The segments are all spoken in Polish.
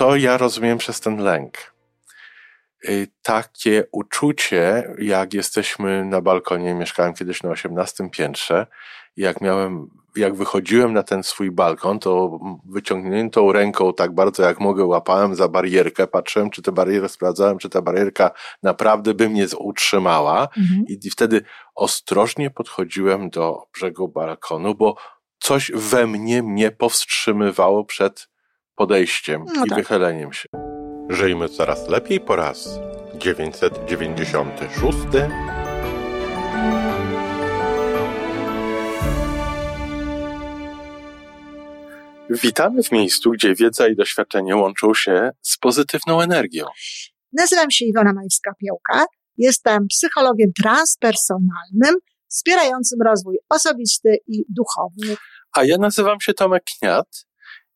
co ja rozumiem przez ten lęk? Y, takie uczucie, jak jesteśmy na balkonie, mieszkałem kiedyś na 18 piętrze, jak miałem, jak wychodziłem na ten swój balkon, to wyciągniętą ręką tak bardzo jak mogę łapałem za barierkę, patrzyłem, czy tę barierę sprawdzałem, czy ta barierka naprawdę by mnie utrzymała mhm. i wtedy ostrożnie podchodziłem do brzegu balkonu, bo coś we mnie mnie powstrzymywało przed podejściem no i tak. wychyleniem się. Żyjmy coraz lepiej po raz 996. Witamy w miejscu, gdzie wiedza i doświadczenie łączą się z pozytywną energią. Nazywam się Iwona Majwska-Piołka. Jestem psychologiem transpersonalnym, wspierającym rozwój osobisty i duchowy. A ja nazywam się Tomek Kniat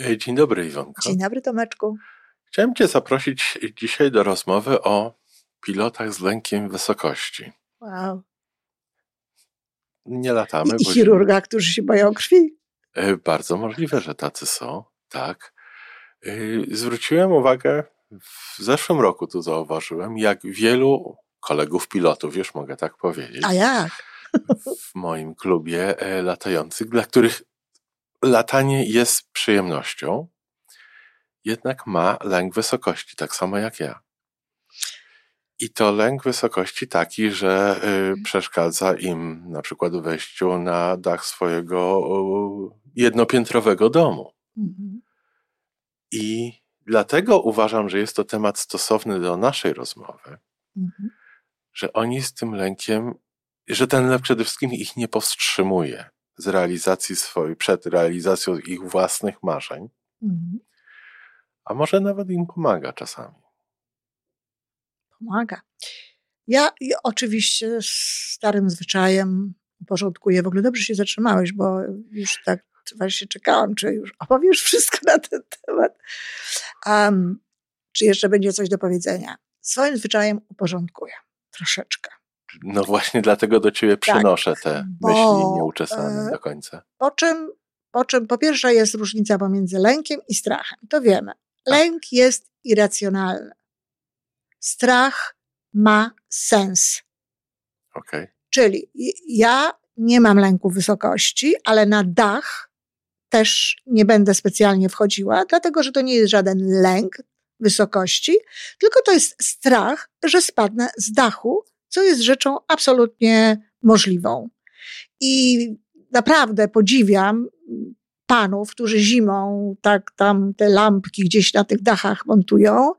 E, dzień dobry, Iwonko. Dzień dobry, Tomeczku. Chciałem Cię zaprosić dzisiaj do rozmowy o pilotach z lękiem wysokości. Wow. Nie latamy. I, i chirurga, którzy się boją krwi. E, bardzo możliwe, że tacy są, tak. E, zwróciłem uwagę, w zeszłym roku tu zauważyłem, jak wielu kolegów pilotów, już mogę tak powiedzieć. A jak? W moim klubie latających, dla których latanie jest przyjemnością, jednak ma lęk wysokości, tak samo jak ja. I to lęk wysokości taki, że y, przeszkadza im na przykład w wejściu na dach swojego jednopiętrowego domu. Mhm. I dlatego uważam, że jest to temat stosowny do naszej rozmowy, mhm. że oni z tym lękiem, że ten lęk przede wszystkim ich nie powstrzymuje z realizacji swojej, przed realizacją ich własnych marzeń, mhm. a może nawet im pomaga czasami. Pomaga. Ja oczywiście starym zwyczajem porządkuję. W ogóle dobrze się zatrzymałeś, bo już tak właśnie czekałam, czy już opowiesz wszystko na ten temat. Um, czy jeszcze będzie coś do powiedzenia? Swoim zwyczajem uporządkuję troszeczkę. No właśnie dlatego do ciebie tak, przynoszę te bo, myśli nieuczesane e, do końca. Po czym, po czym po pierwsze jest różnica pomiędzy lękiem i strachem. To wiemy. Tak. Lęk tak. jest irracjonalny. Strach ma sens. Okay. Czyli ja nie mam lęku wysokości, ale na dach też nie będę specjalnie wchodziła, dlatego że to nie jest żaden lęk wysokości, tylko to jest strach, że spadnę z dachu co jest rzeczą absolutnie możliwą. I naprawdę podziwiam panów, którzy zimą tak tam te lampki gdzieś na tych dachach montują.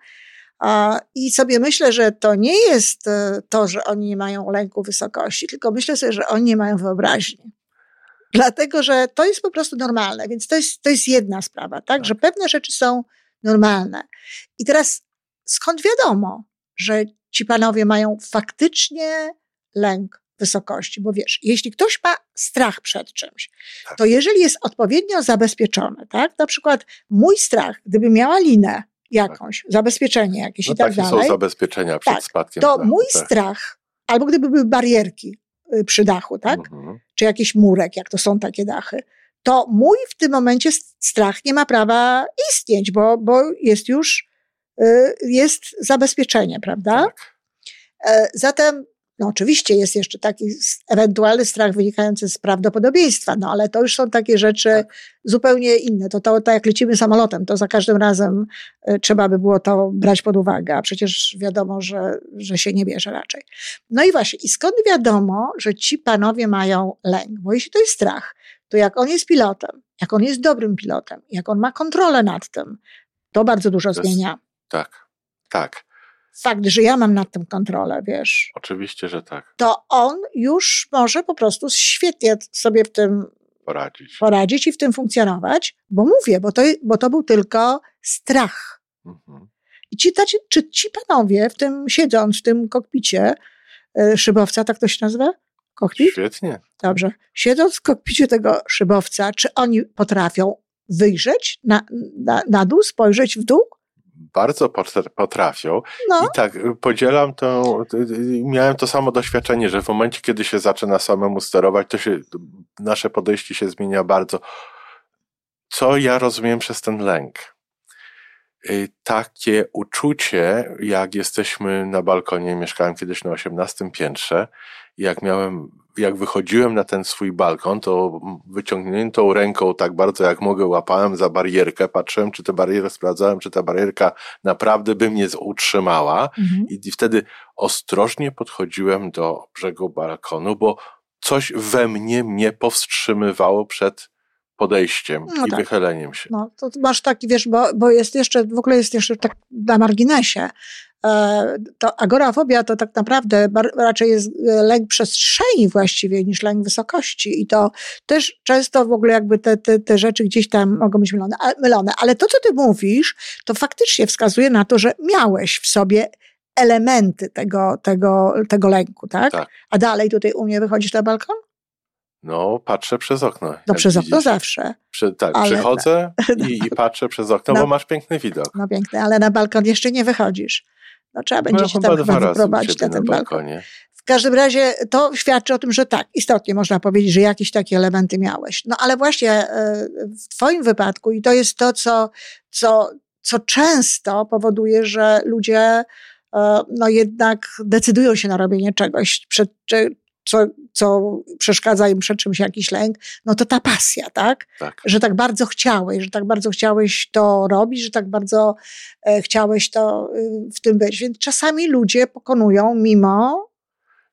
I sobie myślę, że to nie jest e, to, że oni nie mają lęku wysokości, tylko myślę sobie, że oni nie mają wyobraźni. Dlatego, że to jest po prostu normalne, więc to jest, to jest jedna sprawa, tak? tak? Że pewne rzeczy są normalne. I teraz skąd wiadomo, że ci panowie mają faktycznie lęk wysokości, bo wiesz, jeśli ktoś ma strach przed czymś, tak. to jeżeli jest odpowiednio zabezpieczony, tak, na przykład mój strach, gdyby miała linę jakąś, tak. zabezpieczenie jakieś no i tak dalej. są zabezpieczenia przed tak, spadkiem. To mój tak. strach, albo gdyby były barierki y, przy dachu, tak, mhm. czy jakiś murek, jak to są takie dachy, to mój w tym momencie strach nie ma prawa istnieć, bo, bo jest już jest zabezpieczenie, prawda? Tak. E, zatem, no oczywiście jest jeszcze taki ewentualny strach wynikający z prawdopodobieństwa, no ale to już są takie rzeczy tak. zupełnie inne. To, to, to jak lecimy samolotem, to za każdym razem e, trzeba by było to brać pod uwagę, a przecież wiadomo, że, że się nie bierze raczej. No i właśnie, i skąd wiadomo, że ci panowie mają lęk? Bo jeśli to jest strach, to jak on jest pilotem, jak on jest dobrym pilotem, jak on ma kontrolę nad tym, to bardzo dużo to zmienia. Tak, tak. Fakt, że ja mam nad tym kontrolę, wiesz. Oczywiście, że tak. To on już może po prostu świetnie sobie w tym poradzić. poradzić i w tym funkcjonować, bo mówię, bo to, bo to był tylko strach. Mhm. I ci, taci, czy ci panowie w tym, siedząc w tym kokpicie e, szybowca, tak to się nazywa? Kokpit? Świetnie. Dobrze. Siedząc w kokpicie tego szybowca, czy oni potrafią wyjrzeć na, na, na dół, spojrzeć w dół? Bardzo potr- potrafią. No, I tak, y, podzielam to, y, y, miałem to samo doświadczenie, że w momencie, kiedy się zaczyna samemu sterować, to się, nasze podejście się zmienia bardzo. Co ja rozumiem przez ten lęk? Takie uczucie, jak jesteśmy na balkonie, mieszkałem kiedyś na 18 piętrze, jak miałem, jak wychodziłem na ten swój balkon, to wyciągniętą ręką tak bardzo jak mogę łapałem za barierkę, patrzyłem, czy tę barierę, sprawdzałem, czy ta barierka naprawdę by mnie utrzymała mhm. i, wtedy ostrożnie podchodziłem do brzegu balkonu, bo coś we mnie mnie powstrzymywało przed podejściem No i tak. wychyleniem się. no, to masz taki, wiesz, bo, bo jest jeszcze, w ogóle jest jeszcze tak na marginesie. E, to agorafobia to tak naprawdę raczej jest e, lęk przestrzeni właściwie niż lęk wysokości i to też często w ogóle jakby te, te, te rzeczy gdzieś tam mogą być mylone, mylone. Ale to, co ty mówisz, to faktycznie wskazuje na to, że miałeś w sobie elementy tego, tego, tego lęku, tak? Tak. A dalej tutaj u mnie wychodzisz na balkon? No, patrzę przez okno. No przez okno widzisz. zawsze. Przy, tak, Ale- przychodzę i, i patrzę przez okno, No. bo masz piękny widok. No piękne, ale na balkon jeszcze nie wychodzisz. No trzeba będzie cię chyba tam chyba wyprowadzić na ten balkon. balkonie. W każdym razie to świadczy o tym, że tak, istotnie można powiedzieć, że jakieś takie elementy miałeś. No ale właśnie e, w twoim wypadku i to jest to, co, co, co często powoduje, że ludzie e, no jednak decydują się na robienie czegoś, przed, co, co przeszkadza im przed czymś jakiś lęk, no to ta pasja, tak? Tak. że tak bardzo chciałeś, że tak bardzo chciałeś to robić, że tak bardzo e, chciałeś to y, w tym być. Więc czasami ludzie pokonują mimo,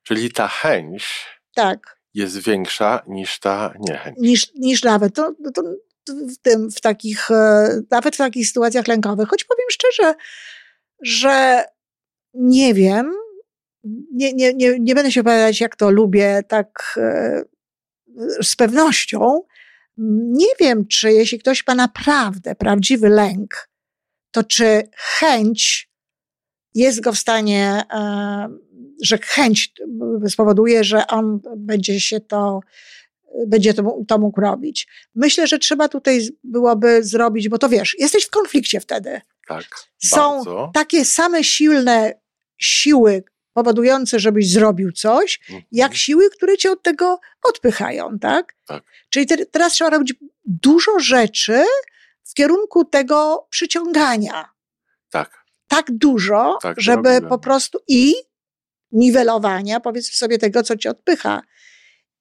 Czyli ta chęć tak, jest większa niż ta niechęć. niż, niż nawet to, to, to w tym, w takich, e, nawet w takich sytuacjach lękowych. Choć powiem szczerze, że nie wiem, nie, nie, nie, nie będę się opowiadać, jak to lubię, tak e, z pewnością. Nie wiem, czy jeśli ktoś ma naprawdę prawdziwy lęk, to czy chęć jest go w stanie, e, że chęć spowoduje, że on będzie się to, będzie to, to mógł robić. Myślę, że trzeba tutaj byłoby zrobić, bo to wiesz, jesteś w konflikcie wtedy. Tak. Są bardzo. takie same silne siły powodujące, żebyś zrobił coś, Mhm. jak siły, które cię od tego odpychają, tak? Tak. Czyli te, teraz trzeba robić dużo rzeczy w kierunku tego przyciągania. Tak. Tak dużo, Tak żeby robiłem. po prostu i niwelowania, powiedzmy sobie, tego, co cię odpycha.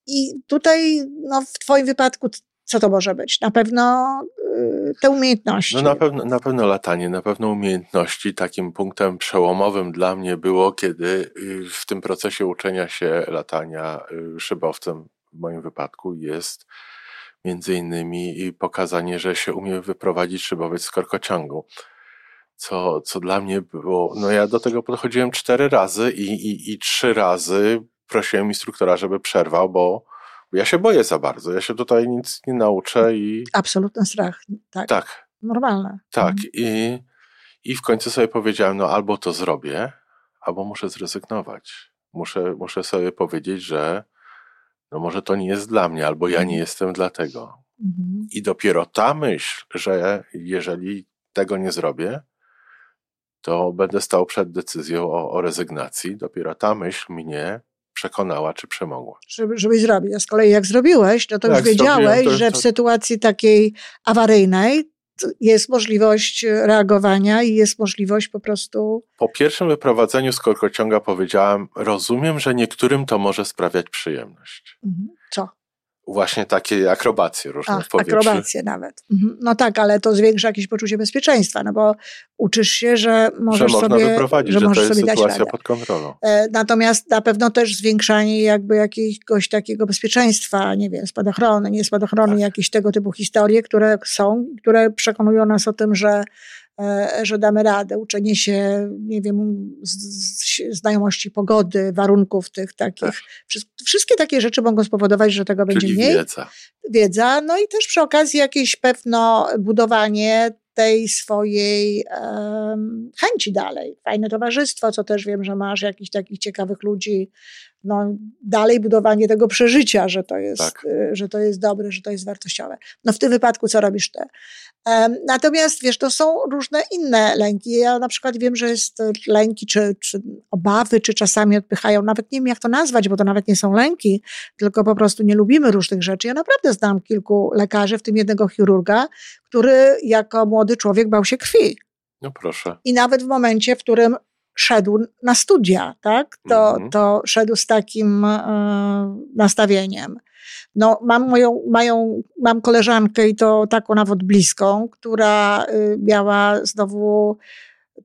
I tutaj, no, w twoim wypadku, co to może być? Na pewno y, te umiejętności. No na pewno, na pewno latanie, na pewno umiejętności. Takim punktem przełomowym dla mnie było, kiedy y, w tym procesie uczenia się latania y, szybowcem, w moim wypadku, jest między innymi pokazanie, że się umie wyprowadzić szybowiec z korkociągu. Co, co dla mnie było, no ja do tego podchodziłem cztery razy i, i, i trzy razy prosiłem instruktora, żeby przerwał, bo ja się boję za bardzo. Ja się tutaj nic nie nauczę i Absolutny strach. Tak. tak, Normalne. tak. Mhm. I, I w końcu sobie powiedziałem, no albo to zrobię, albo muszę zrezygnować. Muszę, muszę sobie powiedzieć, że no może to nie jest dla mnie, albo ja nie jestem dla tego. Mhm. I dopiero ta myśl, że jeżeli tego nie zrobię, to będę stał przed decyzją o, o rezygnacji. Dopiero ta myśl mnie przekonała, czy przemogła. Żeby, żebyś zrobił. A z kolei jak zrobiłeś, no to już Jak zrobiłem, wiedziałeś, to- że w to- sytuacji takiej awaryjnej jest możliwość reagowania i jest możliwość po prostu Po pierwszym wyprowadzeniu z korkociąga powiedziałem, rozumiem, że niektórym to może sprawiać przyjemność. mhm. Właśnie takie akrobacje różne A, w powietrzu. akrobacje nawet. Mhm. No tak, ale to zwiększa jakieś poczucie bezpieczeństwa, no bo uczysz się, że Że możesz można sobie, wyprowadzić, że, że to możesz jest sobie dać sytuacja radę. pod kontrolą. E, Natomiast na pewno też zwiększanie jakby jakiegoś takiego bezpieczeństwa, nie wiem, spadochrony, nie spadochrony, Tak. jakieś tego typu historie, które są, które przekonują nas o tym, że, że damy radę. Uczenie się, nie wiem, znajomości pogody, warunków tych takich. Tak. Wszystkie takie rzeczy mogą spowodować, że tego Czyli będzie mniej. wiedza. Wiedza, no i też przy okazji jakieś pewno budowanie tej swojej um, chęci dalej. Fajne towarzystwo, co też wiem, że masz jakichś takich ciekawych ludzi. No, dalej budowanie tego przeżycia, że to, jest, tak. Y, że to jest dobre, że to jest wartościowe. No w tym wypadku co robisz ty? Um, natomiast wiesz, to są różne inne lęki. Ja na przykład wiem, że jest lęki, czy, czy obawy, czy czasami odpychają, nawet nie wiem jak to nazwać, bo to nawet nie są lęki, tylko po prostu nie lubimy różnych rzeczy. Ja naprawdę znam kilku lekarzy, w tym jednego chirurga, który jako młody człowiek bał się krwi. No proszę. I nawet w momencie, w którym szedł na studia, tak, to, mhm. to szedł z takim e, nastawieniem. No, mam moją, mają, mam koleżankę i to taką nawet bliską, która y, miała znowu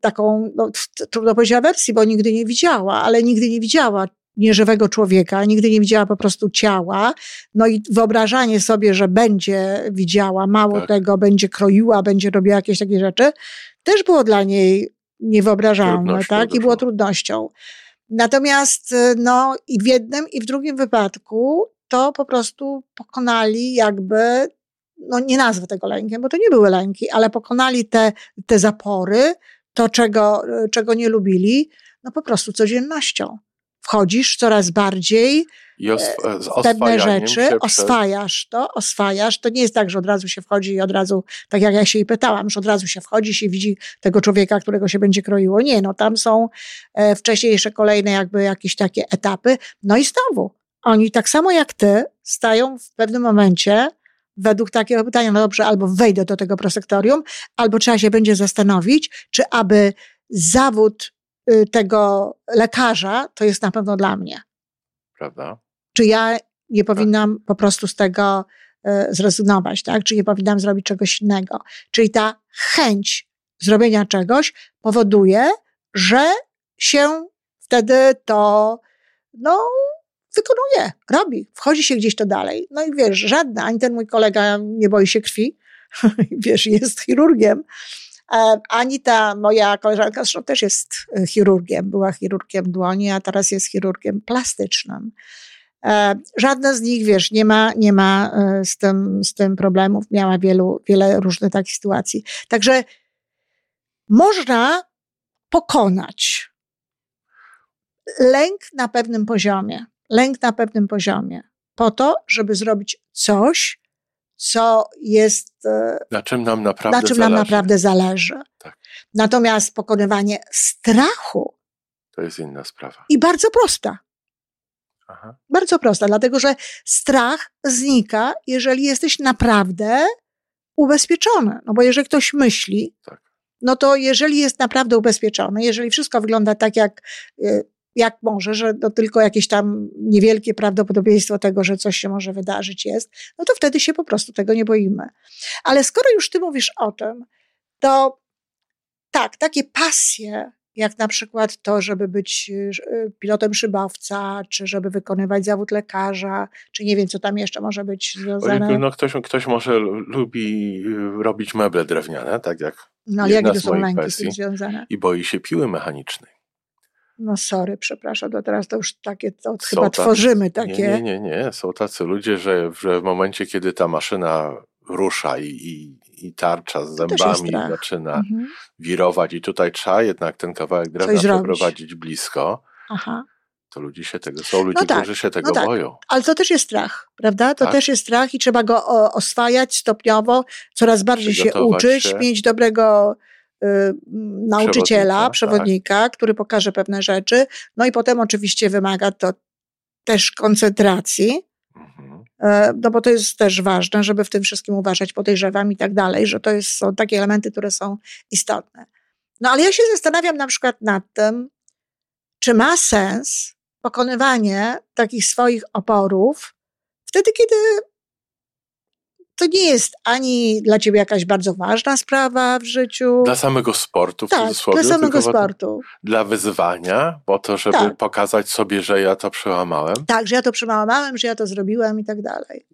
taką, no, trudno powiedzieć awersji, bo nigdy nie widziała, ale nigdy nie widziała nieżywego człowieka, nigdy nie widziała po prostu ciała. No i wyobrażanie sobie, że będzie widziała, mało tak. tego, będzie kroiła, będzie robiła jakieś takie rzeczy, też było dla niej niewyobrażalne, tak? I było trudnością. Natomiast no i w jednym i w drugim wypadku to po prostu pokonali jakby, no nie nazwę tego lękiem, bo to nie były lęki, ale pokonali te, te zapory, to czego, czego nie lubili, no po prostu codziennością wchodzisz coraz bardziej I osw- w pewne rzeczy, oswajasz to, oswajasz. To nie jest tak, że od razu się wchodzi i od razu, tak jak ja się jej pytałam, że od razu się wchodzi się widzi tego człowieka, którego się będzie kroiło. Nie, no tam są e, wcześniejsze kolejne jakby jakieś takie etapy. No i znowu, oni tak samo jak ty stają w pewnym momencie według takiego pytania, no dobrze, albo wejdę do tego prosektorium, albo trzeba się będzie zastanowić, czy aby zawód tego lekarza, to jest na pewno dla mnie. Prawda? Czy ja nie tak. powinnam po prostu z tego y, zrezygnować, tak? Czy nie powinnam zrobić czegoś innego? Czyli ta chęć zrobienia czegoś powoduje, że się wtedy to, no, wykonuje, robi, wchodzi się gdzieś to dalej. No i wiesz, żadna, ani ten mój kolega nie boi się krwi, wiesz, jest chirurgiem, ani ta moja koleżanka, zresztą też jest e, chirurgiem, była chirurgiem dłoni, a teraz jest chirurgiem plastycznym. E, żadna z nich, wiesz, nie ma, nie ma z, tym, z tym problemów, miała wielu, wiele różnych takich sytuacji. Także można pokonać lęk na pewnym poziomie, lęk na pewnym poziomie, po to, żeby zrobić coś, co jest. E, na czym nam naprawdę na czym zależy. Nam naprawdę zależy. Tak. Natomiast pokonywanie strachu. To jest inna sprawa. I bardzo prosta. Aha. Bardzo prosta, dlatego że strach znika, jeżeli jesteś naprawdę ubezpieczony. No bo jeżeli ktoś myśli, tak. no to jeżeli jest naprawdę ubezpieczony, jeżeli wszystko wygląda tak, jak e, jak może, że to tylko jakieś tam niewielkie prawdopodobieństwo tego, że coś się może wydarzyć jest, no to wtedy się po prostu tego nie boimy. Ale skoro już ty mówisz o tym, to tak, takie pasje, jak na przykład to, żeby być e, pilotem szybowca, czy żeby wykonywać zawód lekarza, czy nie wiem, co tam jeszcze może być związane. No ktoś, ktoś może lubi e, robić meble drewniane, tak jak no, są lęki z związane? I boi się piły mechanicznej. No sorry, przepraszam, to teraz to już takie, to chyba tacy, tworzymy takie. Nie, nie, nie, są tacy ludzie, że, że w momencie, kiedy ta maszyna rusza i, i, i tarcza z zębami zaczyna mhm. wirować i tutaj trzeba jednak ten kawałek drewna przeprowadzić blisko, Aha. to ludzie się tego, są ludzie, no tak, którzy się tego no tak. boją. Ale to też jest strach, prawda? To tak. też jest strach i trzeba go oswajać stopniowo, coraz bardziej się uczyć, się. mieć dobrego nauczyciela, przewodnika, przewodnika tak. który pokaże pewne rzeczy. No i potem oczywiście wymaga to też koncentracji. Mhm. E, no bo to jest też ważne, żeby w tym wszystkim uważać, podejrzewam i tak dalej, że to jest, są takie elementy, które są istotne. No ale ja się zastanawiam na przykład nad tym, czy ma sens pokonywanie takich swoich oporów wtedy, kiedy to nie jest ani dla ciebie jakaś bardzo ważna sprawa w życiu. Dla samego sportu, w tak, cudzysłowie. Dla samego sportu. Dla wyzwania, po to, żeby tak. pokazać sobie, że ja to przełamałem. Tak, że ja to przełamałem, że ja to zrobiłem i tak dalej.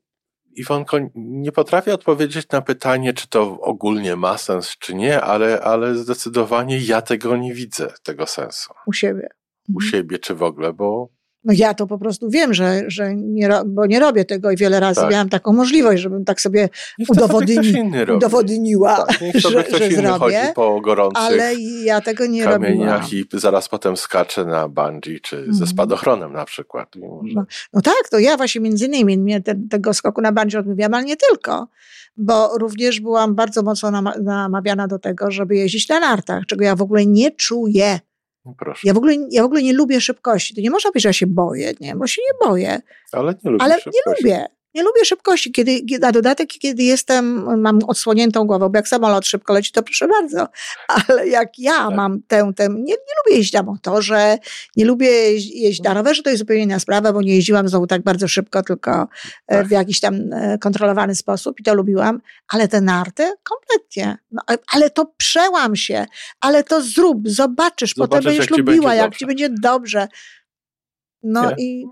Iwonko, nie potrafię odpowiedzieć na pytanie, czy to ogólnie ma sens, czy nie, ale, ale zdecydowanie ja tego nie widzę, tego sensu. U siebie. U mhm. siebie, czy w ogóle, bo no ja to po prostu wiem, że, że nie, bo nie robię tego i wiele razy tak. miałam taką możliwość, żebym tak sobie udowodni, udowodniła, tak, że, że zrobię, po gorących ale ja tego nie robiłam. i zaraz potem skacze na bungee, czy ze mhm. spadochronem na przykład. No, no, tak, to ja właśnie między innymi mnie te, tego skoku na bungee odmawiałam, ale nie tylko bo również byłam bardzo mocno namawiana do tego, żeby jeździć na nartach, czego ja w ogóle nie czuję. Proszę. Ja w, ogóle, ja w ogóle nie lubię szybkości. To nie można powiedzieć, że ja się boję, nie, bo się nie boję. Ale nie lubię Ale szybkości. nie lubię. Nie lubię szybkości. Kiedy, na dodatek, kiedy jestem, mam odsłoniętą głową, bo jak samolot szybko leci, to proszę bardzo. Ale jak ja tak. mam tę, tę nie, nie lubię jeździć na motorze, nie lubię jeździć na rowerze, to jest zupełnie inna sprawa, bo nie jeździłam znowu tak bardzo szybko, tylko e, tak. w jakiś tam e, kontrolowany sposób i to lubiłam. Ale te narty? Kompletnie. No, ale to przełam się, ale to zrób, zobaczysz, zobaczysz potem będziesz lubiła, jak ci będzie dobrze. No i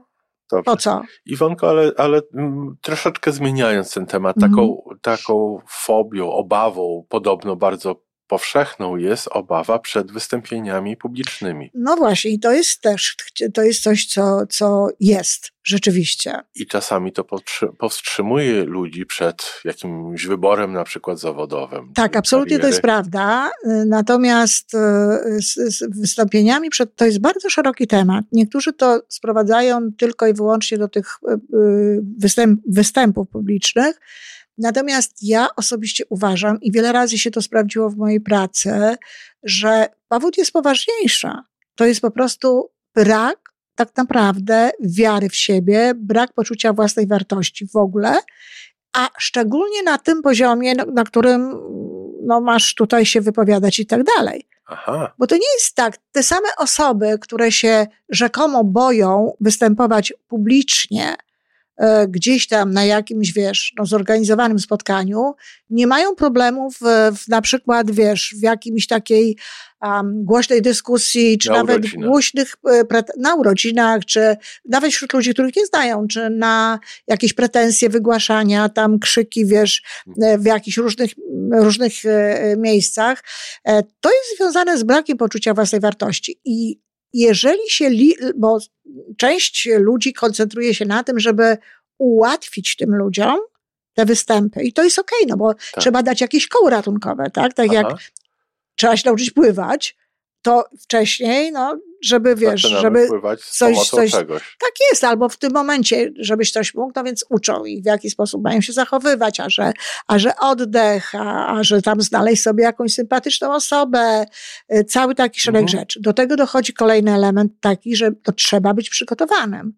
Dobrze. Po co? Iwonko, ale, ale mm, troszeczkę zmieniając ten temat, taką, taką fobią, obawą, podobno bardzo powszechną jest obawa przed wystąpieniami publicznymi. No właśnie, i to jest też, to jest coś, co, co jest rzeczywiście. I czasami to powstrzymuje ludzi przed jakimś wyborem na przykład zawodowym. Tak, absolutnie kariery. to jest prawda. Natomiast e, z, z wystąpieniami przed, to jest bardzo szeroki temat. Niektórzy to sprowadzają tylko i wyłącznie do tych e, e, występ, występów publicznych. Natomiast ja osobiście uważam, i wiele razy się to sprawdziło w mojej pracy, że powód jest poważniejsza. To jest po prostu brak tak naprawdę wiary w siebie, brak poczucia własnej wartości w ogóle, a szczególnie na tym poziomie, na, którym no, masz tutaj się wypowiadać i tak dalej. Aha. Bo to nie jest tak, te same osoby, które się rzekomo boją występować publicznie, gdzieś tam na jakimś, wiesz, no, zorganizowanym spotkaniu, nie mają problemów w, w na przykład, wiesz, w jakimś takiej um, głośnej dyskusji, czy na nawet urodzinach. głośnych, e, na urodzinach, czy nawet wśród ludzi, których nie znają, czy na jakieś pretensje wygłaszania, tam krzyki, wiesz, e, w jakichś różnych, różnych miejscach. To jest związane z brakiem poczucia własnej wartości i jeżeli się, li, bo część ludzi koncentruje się na tym, żeby ułatwić tym ludziom te występy. I to jest okej, okay, no bo tak. trzeba dać jakieś koło ratunkowe, tak? Tak Aha. jak trzeba się nauczyć pływać, to wcześniej, no, żeby wiesz, żeby coś, coś czegoś. Tak jest, albo w tym momencie, żebyś coś mógł, no więc uczą ich, w jaki sposób mają się zachowywać, a że, a że oddech, a, a że tam znaleźć sobie jakąś sympatyczną osobę, y, cały taki szereg mhm. rzeczy. Do tego dochodzi kolejny element taki, że to trzeba być przygotowanym.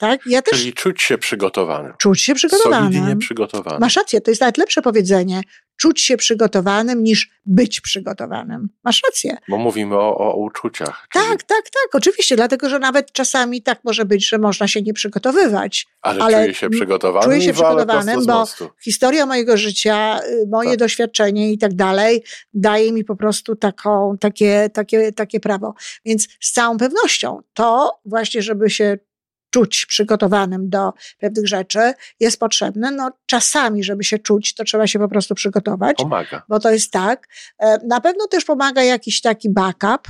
Tak? Ja też, Czyli czuć się przygotowanym. Czuć się przygotowanym. Solidnie przygotowanym. Masz rację, to jest nawet lepsze powiedzenie. Czuć się przygotowanym niż być przygotowanym. Masz rację. Bo mówimy o, o uczuciach. Czyli... Tak, tak, tak, oczywiście, dlatego że nawet czasami tak może być, że można się nie przygotowywać. Ale, ale czuję się przygotowanym. Czuję się przygotowanym, bo historia mojego życia, y, moje tak. doświadczenie i tak dalej daje mi po prostu taką, takie, takie, takie prawo. Więc z całą pewnością to właśnie, żeby się czuć przygotowanym do pewnych rzeczy, jest potrzebne. No, czasami, żeby się czuć, to trzeba się po prostu przygotować. Pomaga. Bo to jest tak. E, na pewno też pomaga jakiś taki backup,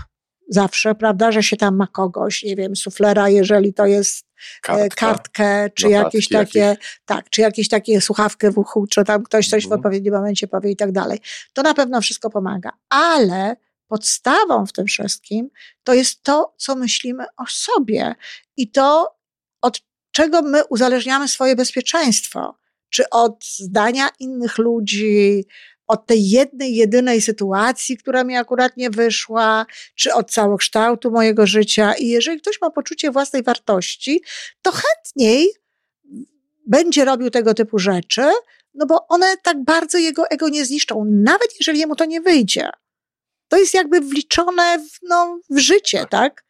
zawsze, prawda, że się tam ma kogoś, nie wiem, suflera, jeżeli to jest e, Kartka, kartkę, czy jakieś takie, jakieś. tak, czy jakieś takie słuchawkę w uchu, czy tam ktoś coś w mhm. odpowiednim momencie powie i tak dalej. To na pewno wszystko pomaga. Ale podstawą w tym wszystkim to jest to, co myślimy o sobie i to, od czego my uzależniamy swoje bezpieczeństwo? Czy od zdania innych ludzi, od tej jednej, jedynej sytuacji, która mi akurat nie wyszła, czy od całokształtu mojego życia. I jeżeli ktoś ma poczucie własnej wartości, to chętniej będzie robił tego typu rzeczy, no bo one tak bardzo jego ego nie zniszczą, nawet jeżeli jemu to nie wyjdzie. To jest jakby wliczone w, no, w życie, tak?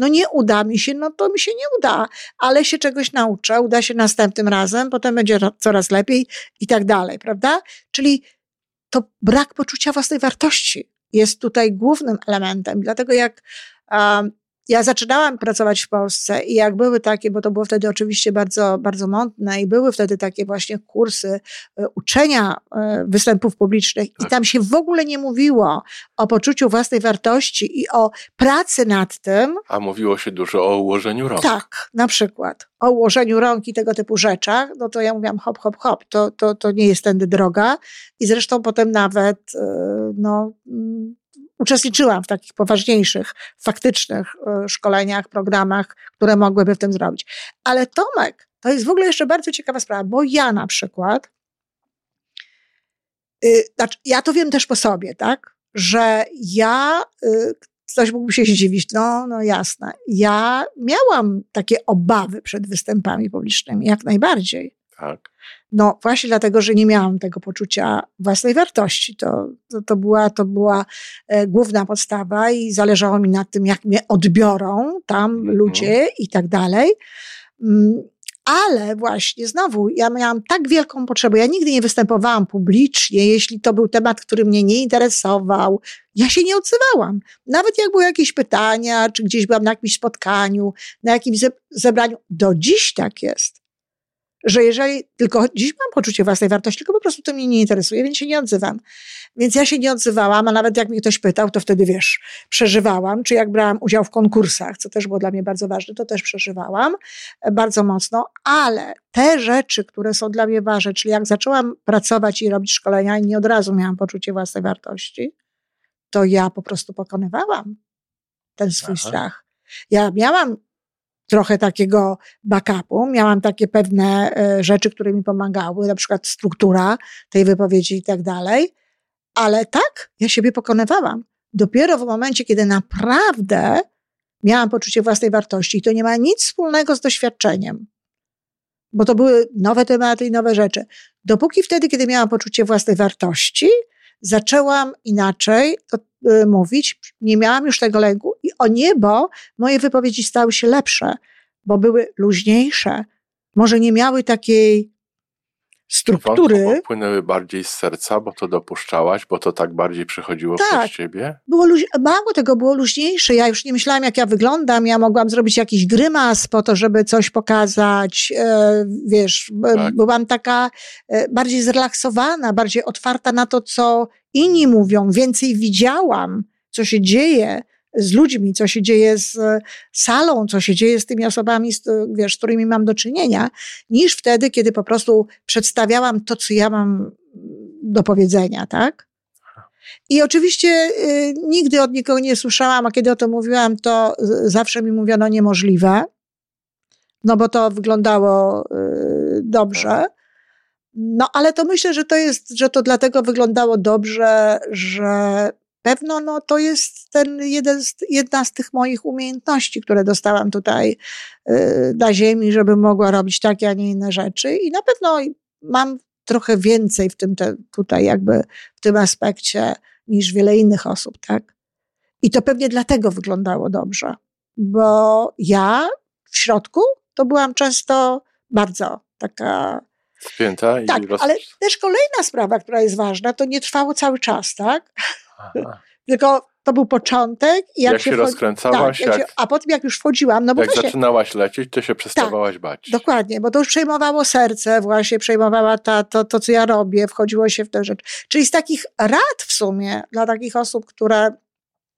No nie uda mi się, no to mi się nie uda, ale się czegoś nauczę, uda się następnym razem, potem będzie coraz lepiej i tak dalej, prawda? Czyli to brak poczucia własnej wartości jest tutaj głównym elementem. Dlatego jak, ja zaczynałam pracować w Polsce i jak były takie, bo to było wtedy oczywiście bardzo, bardzo mątne i były wtedy takie właśnie kursy e, uczenia e, występów publicznych i Tak. tam się w ogóle nie mówiło o poczuciu własnej wartości i o pracy nad tym, A mówiło się dużo o ułożeniu rąk. tak, na przykład o ułożeniu rąk i tego typu rzeczach, no to ja mówiłam hop, hop, hop, to, to, to nie jest tędy droga. I zresztą potem nawet e, no, mm, uczestniczyłam w takich poważniejszych, faktycznych e, szkoleniach, programach, które mogłyby w tym zrobić. Ale Tomek, to jest w ogóle jeszcze bardzo ciekawa sprawa, bo ja na przykład, y, znaczy, ja to wiem też po sobie, tak, że ja y, ktoś mógłby się zdziwić. No, no jasne. Ja miałam takie obawy przed występami publicznymi, jak najbardziej. Tak. No właśnie dlatego, że nie miałam tego poczucia własnej wartości. To, to, to, była, to była e, główna podstawa i zależało mi na tym, jak mnie odbiorą tam Mhm. ludzie i tak dalej. Mm, Ale właśnie znowu, ja miałam tak wielką potrzebę. Ja nigdy nie występowałam publicznie, jeśli to był temat, który mnie nie interesował. Ja się nie odzywałam. Nawet jak były jakieś pytania, czy gdzieś byłam na jakimś spotkaniu, na jakimś ze- zebraniu. Do dziś tak jest że jeżeli tylko dziś mam poczucie własnej wartości, tylko po prostu to mnie nie interesuje, więc się nie odzywam. Więc ja się nie odzywałam, a nawet jak mnie ktoś pytał, to wtedy wiesz, przeżywałam, czy jak brałam udział w konkursach, co też było dla mnie bardzo ważne, to też przeżywałam e, bardzo mocno, ale te rzeczy, które są dla mnie ważne, czyli jak zaczęłam pracować i robić szkolenia i nie od razu miałam poczucie własnej wartości, to ja po prostu pokonywałam ten swój Aha. strach. Ja miałam trochę takiego backupu, miałam takie pewne e, rzeczy, które mi pomagały, na przykład struktura tej wypowiedzi i tak dalej, ale tak, ja siebie pokonywałam. Dopiero w momencie, kiedy naprawdę miałam poczucie własnej wartości, i to nie ma nic wspólnego z doświadczeniem, bo to były nowe tematy i nowe rzeczy. Dopóki wtedy, kiedy miałam poczucie własnej wartości, zaczęłam inaczej y, mówić, nie miałam już tego lęku i o niebo moje wypowiedzi stały się lepsze, bo były luźniejsze. Może nie miały takiej struktury. Płynęły bardziej z serca, bo to dopuszczałaś, bo to tak bardziej przychodziło Tak. przez ciebie. Było luź... Mało tego było luźniejsze. Ja już nie myślałam, jak ja wyglądam. Ja mogłam zrobić jakiś grymas po to, żeby coś pokazać. E, wiesz, Tak. byłam taka e, bardziej zrelaksowana, bardziej otwarta na to, co inni mówią. Więcej widziałam, co się dzieje z ludźmi, co się dzieje z e, salą, co się dzieje z tymi osobami, z, e, wiesz, z którymi mam do czynienia, niż wtedy, kiedy po prostu przedstawiałam to, co ja mam do powiedzenia, tak? I oczywiście y, nigdy od nikogo nie słyszałam, a kiedy o tym mówiłam, to zawsze mi mówiono niemożliwe, no bo to wyglądało y, dobrze. No ale to myślę, że to jest, że to dlatego wyglądało dobrze, że pewno no, to jest ten jeden z, jedna z tych moich umiejętności, które dostałam tutaj y, na ziemi, żeby mogła robić takie, a nie inne rzeczy. I na pewno mam trochę więcej w tym te, tutaj jakby w tym aspekcie niż wiele innych osób, tak? I to pewnie dlatego wyglądało dobrze, bo ja w środku to byłam często bardzo taka. Spięta i Tak, roz... ale też kolejna sprawa, która jest ważna, to nie trwało cały czas, tak? Tylko to był początek i jak, Jak się rozkręcałaś, tak, jak jak- się, a potem jak już wchodziłam, no bo Jak zaczynałaś lecieć, to się przestawałaś bać. Dokładnie, bo to już przejmowało serce, właśnie przejmowała ta, to, to, co ja robię, wchodziło się w tę rzecz. Czyli z takich rad w sumie dla takich osób, które,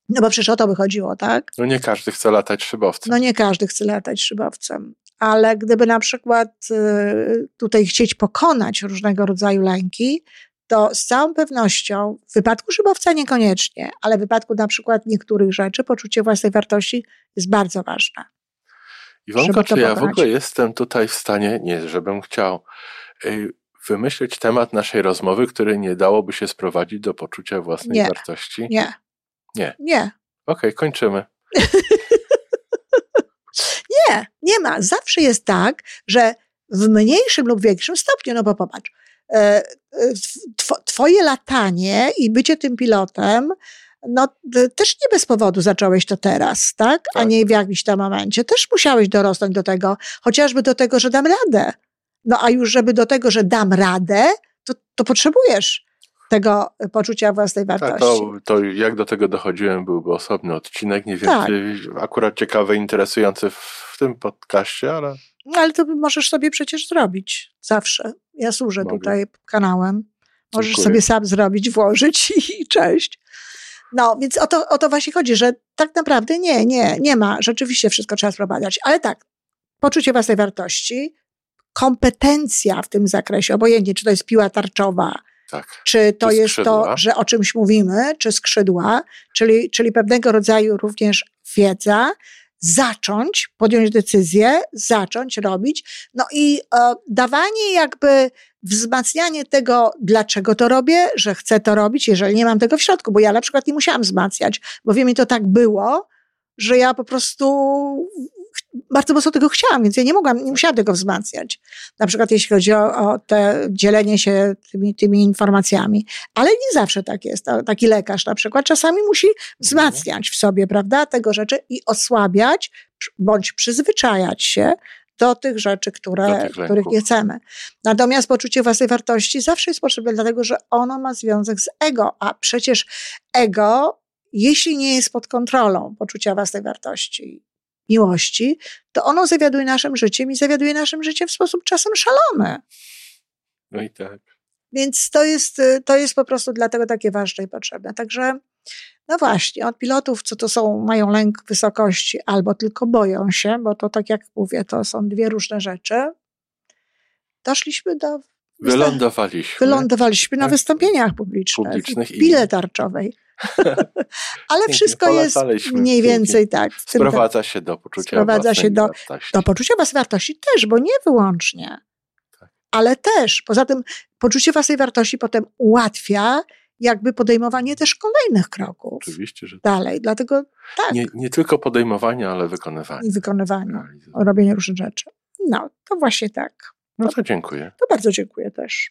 no bo przecież o to by chodziło, tak? No nie każdy chce latać szybowcem. No nie każdy chce latać szybowcem, ale gdyby na przykład y, tutaj chcieć pokonać różnego rodzaju lęki, to z całą pewnością w wypadku szybowca niekoniecznie, ale w wypadku na przykład niektórych rzeczy poczucie własnej wartości jest bardzo ważne. To czy ja w ogóle jestem tutaj w stanie, nie żebym chciał, wymyślić temat naszej rozmowy, który nie dałoby się sprowadzić do poczucia własnej Nie. wartości? Nie. Nie. Nie. Okej, kończymy. Nie, nie ma. Zawsze jest tak, że w mniejszym lub większym stopniu, no bo popatrz, twoje latanie i bycie tym pilotem, no też nie bez powodu zacząłeś to teraz, tak? A Tak. nie w jakimś tam momencie. Też musiałeś dorosnąć do tego, chociażby do tego, że dam radę. No a już żeby do tego, że dam radę, to, to potrzebujesz tego poczucia własnej Tak, wartości. to, to jak do tego dochodziłem, byłby osobny odcinek. Nie wiem, Tak. czy akurat ciekawy, interesujący w tym podcaście, ale No, ale to możesz sobie przecież zrobić zawsze. Ja służę Mogę. tutaj kanałem. Możesz Dziękuję. sobie sam zrobić, włożyć i cześć. No, więc o to, o to właśnie chodzi, że tak naprawdę nie, nie, nie ma. Rzeczywiście wszystko trzeba sprowadzać. Ale tak, poczucie własnej wartości, kompetencja w tym zakresie, obojętnie czy to jest piła tarczowa, tak. czy to Czy jest to, że o czymś mówimy, czy skrzydła, czyli, czyli pewnego rodzaju również wiedza, zacząć, podjąć decyzję, zacząć robić, no i e, dawanie jakby wzmacnianie tego, dlaczego to robię, że chcę to robić, jeżeli nie mam tego w środku, bo ja na przykład nie musiałam wzmacniać, bo wiem, mi to tak było, że ja po prostu bardzo mocno tego chciałam, więc ja nie mogłam, nie musiałam tego wzmacniać. Na przykład jeśli chodzi o, o te dzielenie się tymi, tymi informacjami. Ale nie zawsze tak jest. Ta- Taki lekarz na przykład czasami musi wzmacniać w sobie, prawda, tego rzeczy i osłabiać bądź przyzwyczajać się do tych rzeczy, które, tych których nie chcemy. Natomiast poczucie własnej wartości zawsze jest potrzebne, dlatego że ono ma związek z ego, a przecież ego, jeśli nie jest pod kontrolą poczucia własnej wartości, miłości, to ono zawiaduje naszym życiem i zawiaduje naszym życiem w sposób czasem szalony. No i tak. Więc to jest, y, to jest po prostu dlatego takie ważne i potrzebne. Także, no właśnie, od pilotów, co to są, mają lęk wysokości albo tylko boją się, bo to tak jak mówię, to są dwie różne rzeczy. Doszliśmy do. Wylądowaliśmy. Wylądowaliśmy na Tak. wystąpieniach publicznych, Publicznych i- tarczowej. Ale wszystko jest mniej pięknie. więcej tak. Sprowadza się do poczucia Sprowadza się do- wartości. do poczucia własnej wartości też, bo nie wyłącznie. Tak. Ale też, poza tym poczucie własnej wartości potem ułatwia jakby podejmowanie też kolejnych kroków Oczywiście, że dalej. Dlatego tak, nie, nie tylko podejmowanie, ale wykonywanie. i wykonywanie, Realizowanie. robienie różnych rzeczy. No, to właśnie tak. No to dziękuję. To bardzo dziękuję też.